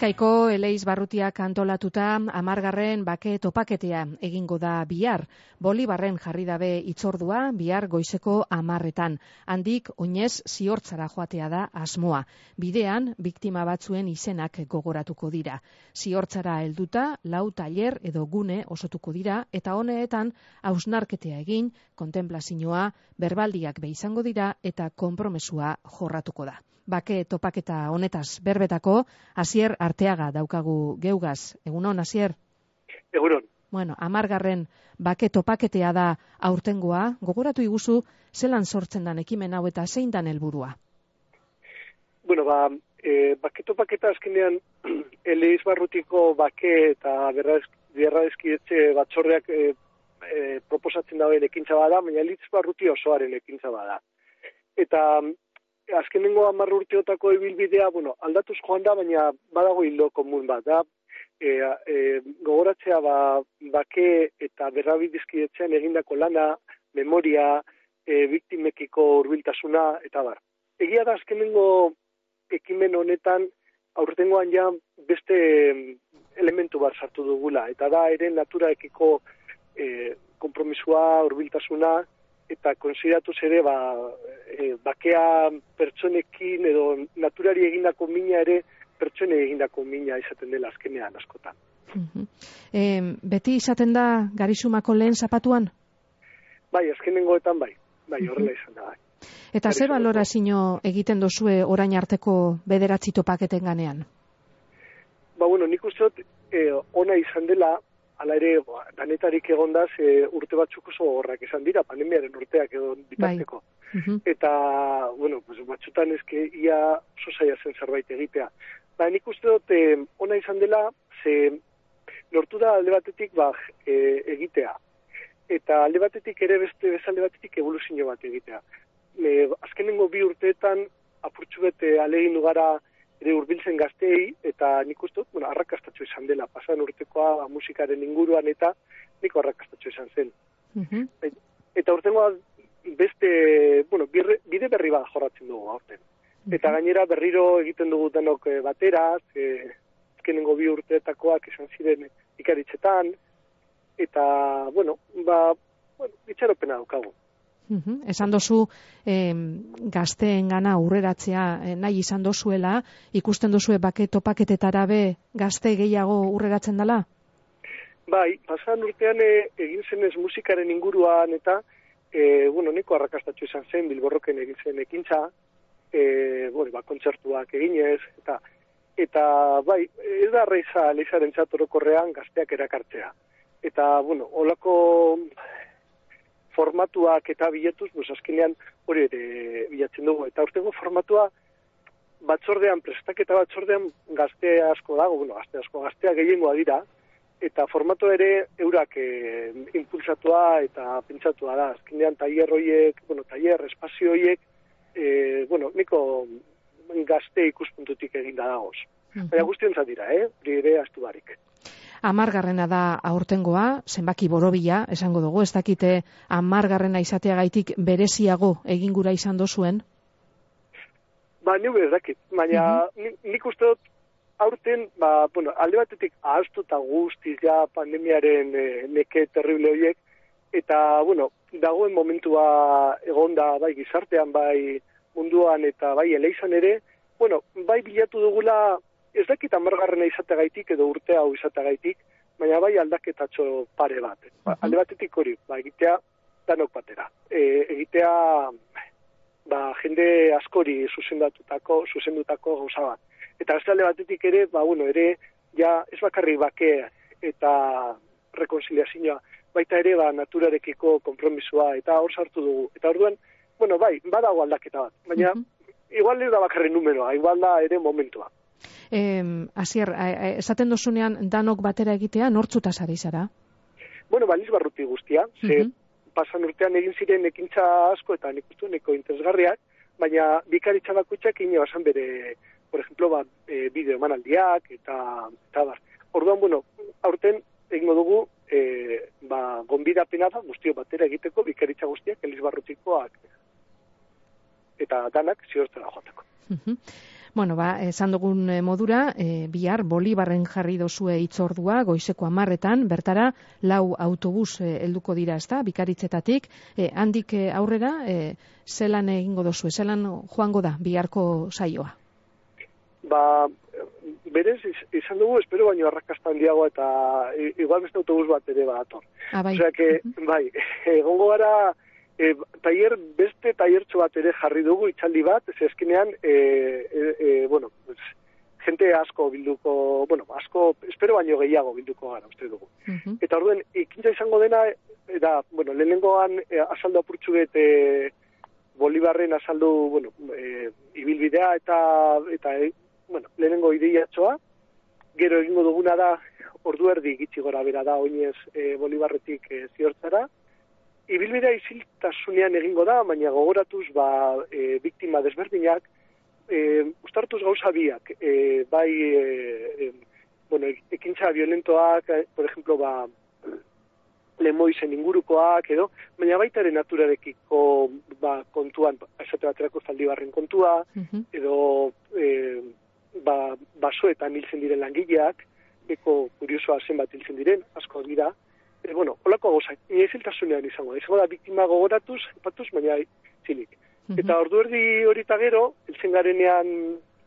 Bizkaiko Eleiz Barrutiak antolatuta amargarren bake topaketea egingo da bihar. Bolibarren jarri dabe itzordua bihar goizeko amarretan. Handik oinez ziortzara joatea da asmoa. Bidean, biktima batzuen izenak gogoratuko dira. Ziortzara helduta, lau taller edo gune osotuko dira, eta honeetan hausnarketea egin, kontemplazioa, berbaldiak izango dira, eta konpromesua jorratuko da bake topaketa honetaz berbetako, hasier arteaga daukagu geugaz. Egunon, hasier? Egunon. Bueno, amargarren bake topaketea da aurtengoa, gogoratu iguzu, zelan sortzen dan ekimen hau eta zein dan helburua? Bueno, ba, e, bake topaketa azkenean, eleiz barrutiko bake eta berra ezkidetxe batzordeak e, e, proposatzen dauen ekintza bada, baina eleiz barruti osoaren ekintza bada. Eta azkenengo hamar urteotako ibilbidea, bueno, aldatuz joan da, baina badago hildo komun bat, da, e, e, gogoratzea ba, bake eta berrabidizkidetzen egindako lana, memoria, e, biktimekiko urbiltasuna, eta bar. Egia da azkenengo ekimen honetan, aurtengoan ja beste elementu bat sartu dugula, eta da ere naturaekiko e, kompromisua, urbiltasuna, eta konsideratu ere ba, e, bakea pertsonekin edo naturari egindako mina ere pertsone egindako mina izaten dela azkenean askotan. e, beti izaten da garizumako lehen zapatuan? Bai, azkenengoetan bai. Bai, horrela izan da. Bai. Eta ze balorazio egiten dozue orain arteko bederatzi topaketen ganean? Ba, bueno, nik uste dut, e, ona izan dela, ala ere, ba, danetarik egonda, ze urte batzuk oso horrak izan dira, pandemiaren urteak edo bitarteko. Bai. Eta, bueno, pues, batzutan ezke ia sosaia zen zerbait egitea. Ba, nik uste dut, eh, ona izan dela, ze lortu da alde batetik ba, e, egitea. Eta alde batetik ere beste bezalde batetik evoluzio bat egitea. E, azkenengo bi urteetan, apurtxu bete alegin dugara, ere hurbiltzen gazteei eta nik uste dut, bueno, arrakastatxo izan dela, pasan urtekoa ba, musikaren inguruan eta niko arrakastatxo izan zen. Mm Eta urtengoa beste, bueno, bide berri bat jorratzen dugu aurten. Eta gainera berriro egiten dugu denok eh, batera, e, ezkenengo bi urteetakoak izan ziren ikaritzetan, eta, bueno, ba, bueno, itxaropena daukagu. Uhum. Esan dozu eh, gazteen gana urreratzea eh, nahi izan dozuela, ikusten dozue bake topaketetara be gazte gehiago urreratzen dela? Bai, pasan urtean eh, egin zenez musikaren inguruan eta eh, bueno, neko arrakastatxo izan zen, bilborroken egin zen ekintza, eh, bueno, ba, kontzertuak eginez, eta eta bai, ez da reiza lehizaren txatorokorrean gazteak erakartzea. Eta, bueno, olako formatuak eta biletuz, pues azkenean hori ere bilatzen dugu. Eta urtengo formatua batzordean, prestaketa batzordean gazte asko dago, bueno, gazte asko, gaztea gehiengoa dira, eta formatu ere eurak e, impulsatua eta pentsatua da. Azkenean taier hoiek, bueno, taier espazio hoiek, e, bueno, niko gazte ikuspuntutik eginda dagoz. Baina guztionzat dira, eh? Hori ere astu barik amargarrena da aurtengoa, zenbaki borobila, esango dugu, ez dakite amargarrena izateagaitik bereziago egingura izan dozuen? Ba, nio ez dakit, baina uh nik uste dut aurten, ba, bueno, alde batetik ahaztu eta guztiz ja pandemiaren e, neke terrible horiek, eta, bueno, dagoen momentua egonda bai gizartean, bai munduan eta bai eleizan ere, bueno, bai bilatu dugula ez dakit amargarrena izategaitik edo urte hau izategaitik, baina bai aldaketatxo pare bat. Ba, alde batetik hori, ba, egitea danok batera. E, egitea ba, jende askori zuzendatutako, zuzendutako gauza bat. Eta ez alde batetik ere, ba, bueno, ere, ja ez bakarri bake eta rekonsiliazioa, baita ere, ba, naturarekiko kompromisua, eta hor sartu dugu. Eta orduan, bueno, bai, badago aldaketa bat, baina, igual ez da bakarri numeroa, igual da ere momentua eh, azier, esaten dozunean danok batera egitea, nortzuta zara izara? Bueno, baliz barruti guztia, ze pasan urtean egin ziren ekintza asko eta nik ustu neko interesgarriak, baina bikaritza bakoitzak ino basan bere, por ejemplo, ba, e, bideo emanaldiak eta, eta bar. Orduan, bueno, aurten egingo dugu, e, ba, gonbidapena da, guztio batera egiteko, bikaritza guztiak, eliz barrutikoak, eta danak ziortzera joateko. Bueno, ba, esan dugun eh, modura, e, bihar Bolibarren jarri dozue itzordua, goizeko amarretan, bertara, lau autobus helduko dira, ezta, bikaritzetatik, e, handik aurrera, e, zelan egingo dozue, zelan joango da, biharko saioa? Ba, berez, izan dugu, espero baino arrakastan diago eta igual beste autobus bat ere bat ator. Ah, bai. Osea, que, bai, egongo gara, e, taier, beste taiertxo bat ere jarri dugu itxaldi bat, ez eskenean, e, e, e, bueno, pues, jente asko bilduko, bueno, asko, espero baino gehiago bilduko gara, uste dugu. Eta orduen, ikintza izango dena, eta, bueno, lehenengoan e, azaldu apurtxu bet, e, Bolibarren azaldu, bueno, e, ibilbidea eta, eta e, bueno, lehenengo ideiatxoa, gero egingo duguna da, ordu erdi gitxi gora bera da, oinez e, Bolibarretik e, ziortzara, ibilbidea iziltasunean egingo da, baina gogoratuz ba, e, biktima desberdinak, e, ustartuz gauza biak, e, bai, e, bueno, ekintza violentoak, e, por ejemplo, ba, lemoizen ingurukoak, edo, baina baitaren naturarekiko ba, kontuan, esate baterako zaldibarren kontua, edo e, ba, basoetan hiltzen diren langileak, eko kuriosoa zenbat hiltzen diren, asko dira, e, bueno, holako gozak, ieziltasunean izango, izango da biktima gogoratuz, patuz, baina zilik. Eta ordu erdi hori gero, elzen garenean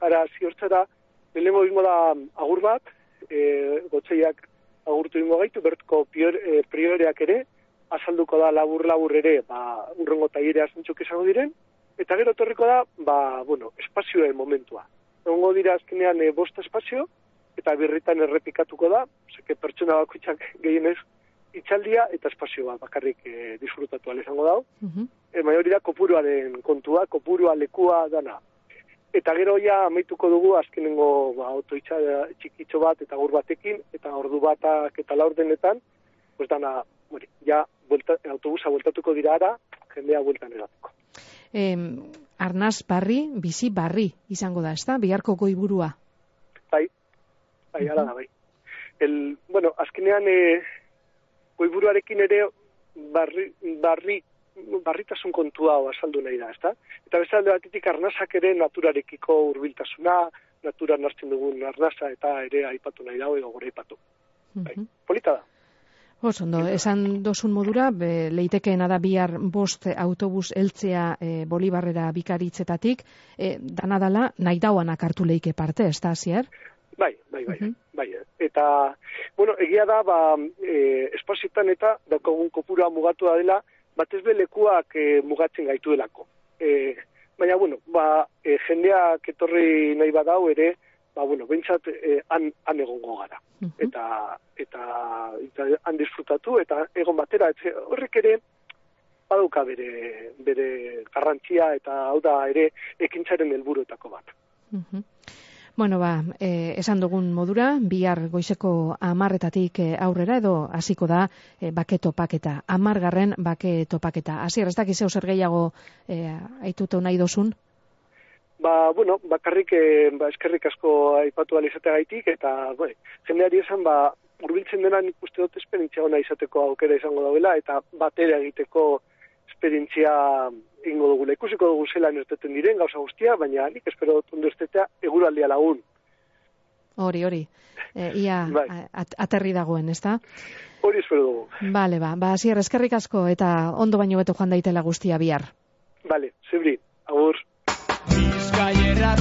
ara ziortzara, lehenengo ingo da agur bat, e, gotzeiak agurtu ingo gaitu, bertko pior, e, prioreak ere, azalduko da labur-labur ere, ba, urrengo tairea zentzuk izango diren, eta gero torriko da, ba, bueno, espazioen momentua. Egongo dira azkenean e, bosta espazio, eta birritan errepikatuko da, zeke pertsona bakoitzak gehienez itxaldia eta espazioa bakarrik e, disfrutatu izango dau. Uh -huh. e, da kopuruaren kontua, kopurua lekua dana. Eta gero ja amaituko dugu azkenengo ba, auto txikitxo bat eta gur batekin, eta ordu batak eta laur denetan, pues dana, bueno, ja vuelta, autobusa bueltatuko dira ara, jendea bueltan eratuko. Eh, arnaz barri, bizi barri izango da, ezta? Biharko goiburua. Bai, bai, ala da, bai. El, bueno, azkenean, eh, goiburuarekin ere barri, barri, barritasun kontua azaldu nahi da, ezta? Eta beste alde batetik arnazak ere naturarekiko hurbiltasuna, natura nartzen dugun arnaza eta ere aipatu nahi dago edo gore aipatu. Bai, polita da. Os, ondo, esan dozun modura, be, leitekeena da bihar bost autobus eltzea e, Bolibarrera bikaritzetatik, e, danadala nahi dauanak hartu leike parte, ez da, zier? Bai, bai, bai, bai. Eta, bueno, egia da, ba, e, espazioetan eta daukagun kopura mugatu da dela, batez lekuak e, mugatzen gaitu delako. E, baina, bueno, ba, e, jendeak etorri nahi badau ere, ba, bueno, bentsat e, han, han egongo gara. Eta, eta, eta han disfrutatu, eta egon batera, etxe, horrek ere, baduka bere, bere garrantzia, eta hau da ere, ekintzaren helburuetako bat. Bueno, ba, e, esan dugun modura, bihar goizeko amarretatik eh, aurrera edo hasiko da e, bake topaketa. Amargarren bake topaketa. Asier, ez dakiz zer gehiago e, aitutu nahi dozun? Ba, bueno, bakarrik e, ba, eskerrik asko aipatu alizate gaitik, eta bai, jendeari esan, ba, urbiltzen dena nik uste dut esperientzia hona izateko aukera izango dauela, eta batera egiteko esperientzia ingo dugu, ikusiko dugu zela nerteten diren, gauza guztia, baina nik espero dut ondo estetea eguraldia lagun. Hori, hori. E, ia bai. aterri dagoen, ez da? Hori espero dugu. Bale, ba, ba, zier, eskerrik asko eta ondo baino beto joan daitela guztia bihar. Bale, zebri, agur. Bizkaierra